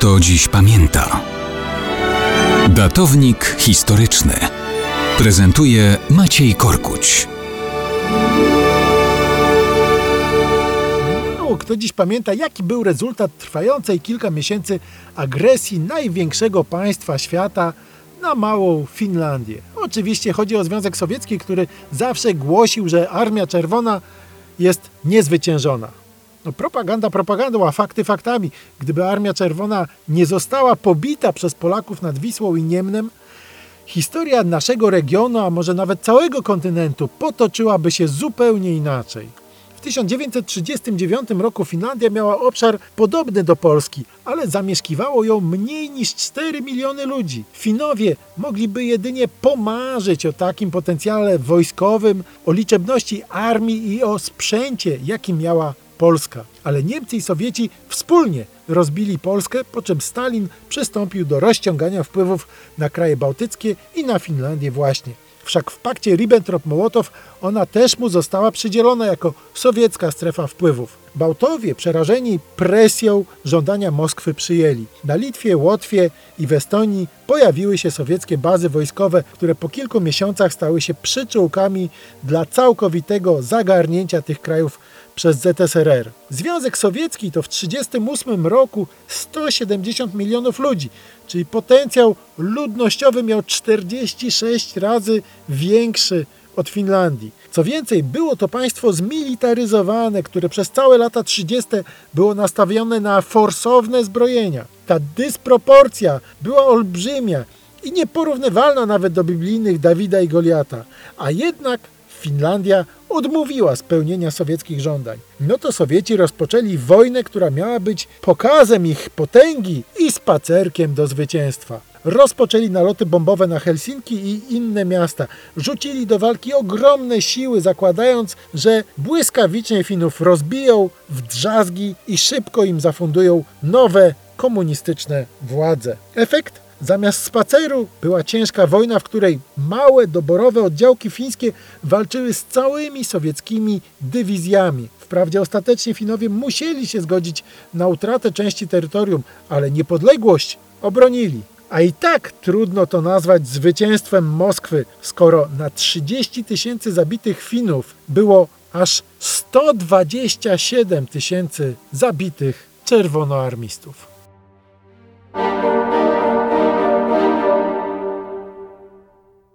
kto dziś pamięta. Datownik historyczny prezentuje Maciej Korkuć. Mało kto dziś pamięta, jaki był rezultat trwającej kilka miesięcy agresji największego państwa świata na małą Finlandię. Oczywiście chodzi o Związek Sowiecki, który zawsze głosił, że Armia Czerwona jest niezwyciężona. No, propaganda propagandą, a fakty faktami. Gdyby Armia Czerwona nie została pobita przez Polaków nad Wisłą i Niemnem, historia naszego regionu, a może nawet całego kontynentu potoczyłaby się zupełnie inaczej. W 1939 roku Finlandia miała obszar podobny do Polski, ale zamieszkiwało ją mniej niż 4 miliony ludzi. Finowie mogliby jedynie pomarzyć o takim potencjale wojskowym, o liczebności armii i o sprzęcie, jaki miała Polska. Ale Niemcy i Sowieci wspólnie rozbili Polskę, po czym Stalin przystąpił do rozciągania wpływów na kraje bałtyckie i na Finlandię właśnie. Wszak w pakcie Ribbentrop-Mołotow ona też mu została przydzielona jako sowiecka strefa wpływów. Bałtowie, przerażeni presją żądania Moskwy, przyjęli. Na Litwie, Łotwie i w Estonii pojawiły się sowieckie bazy wojskowe, które po kilku miesiącach stały się przyczółkami dla całkowitego zagarnięcia tych krajów przez ZSRR. Związek Sowiecki to w 1938 roku 170 milionów ludzi, czyli potencjał ludnościowy miał 46 razy większy od Finlandii. Co więcej, było to państwo zmilitaryzowane, które przez całe lata 30. było nastawione na forsowne zbrojenia. Ta dysproporcja była olbrzymia i nieporównywalna nawet do biblijnych Dawida i Goliata. A jednak Finlandia odmówiła spełnienia sowieckich żądań. No to Sowieci rozpoczęli wojnę, która miała być pokazem ich potęgi i spacerkiem do zwycięstwa. Rozpoczęli naloty bombowe na Helsinki i inne miasta. Rzucili do walki ogromne siły, zakładając, że błyskawicznie Finów rozbiją w drzazgi i szybko im zafundują nowe komunistyczne władze. Efekt? Zamiast spaceru była ciężka wojna, w której małe, doborowe oddziałki fińskie walczyły z całymi sowieckimi dywizjami. Wprawdzie ostatecznie Finowie musieli się zgodzić na utratę części terytorium, ale niepodległość obronili. A i tak trudno to nazwać zwycięstwem Moskwy, skoro na 30 tysięcy zabitych Finów było aż 127 tysięcy zabitych czerwonoarmistów.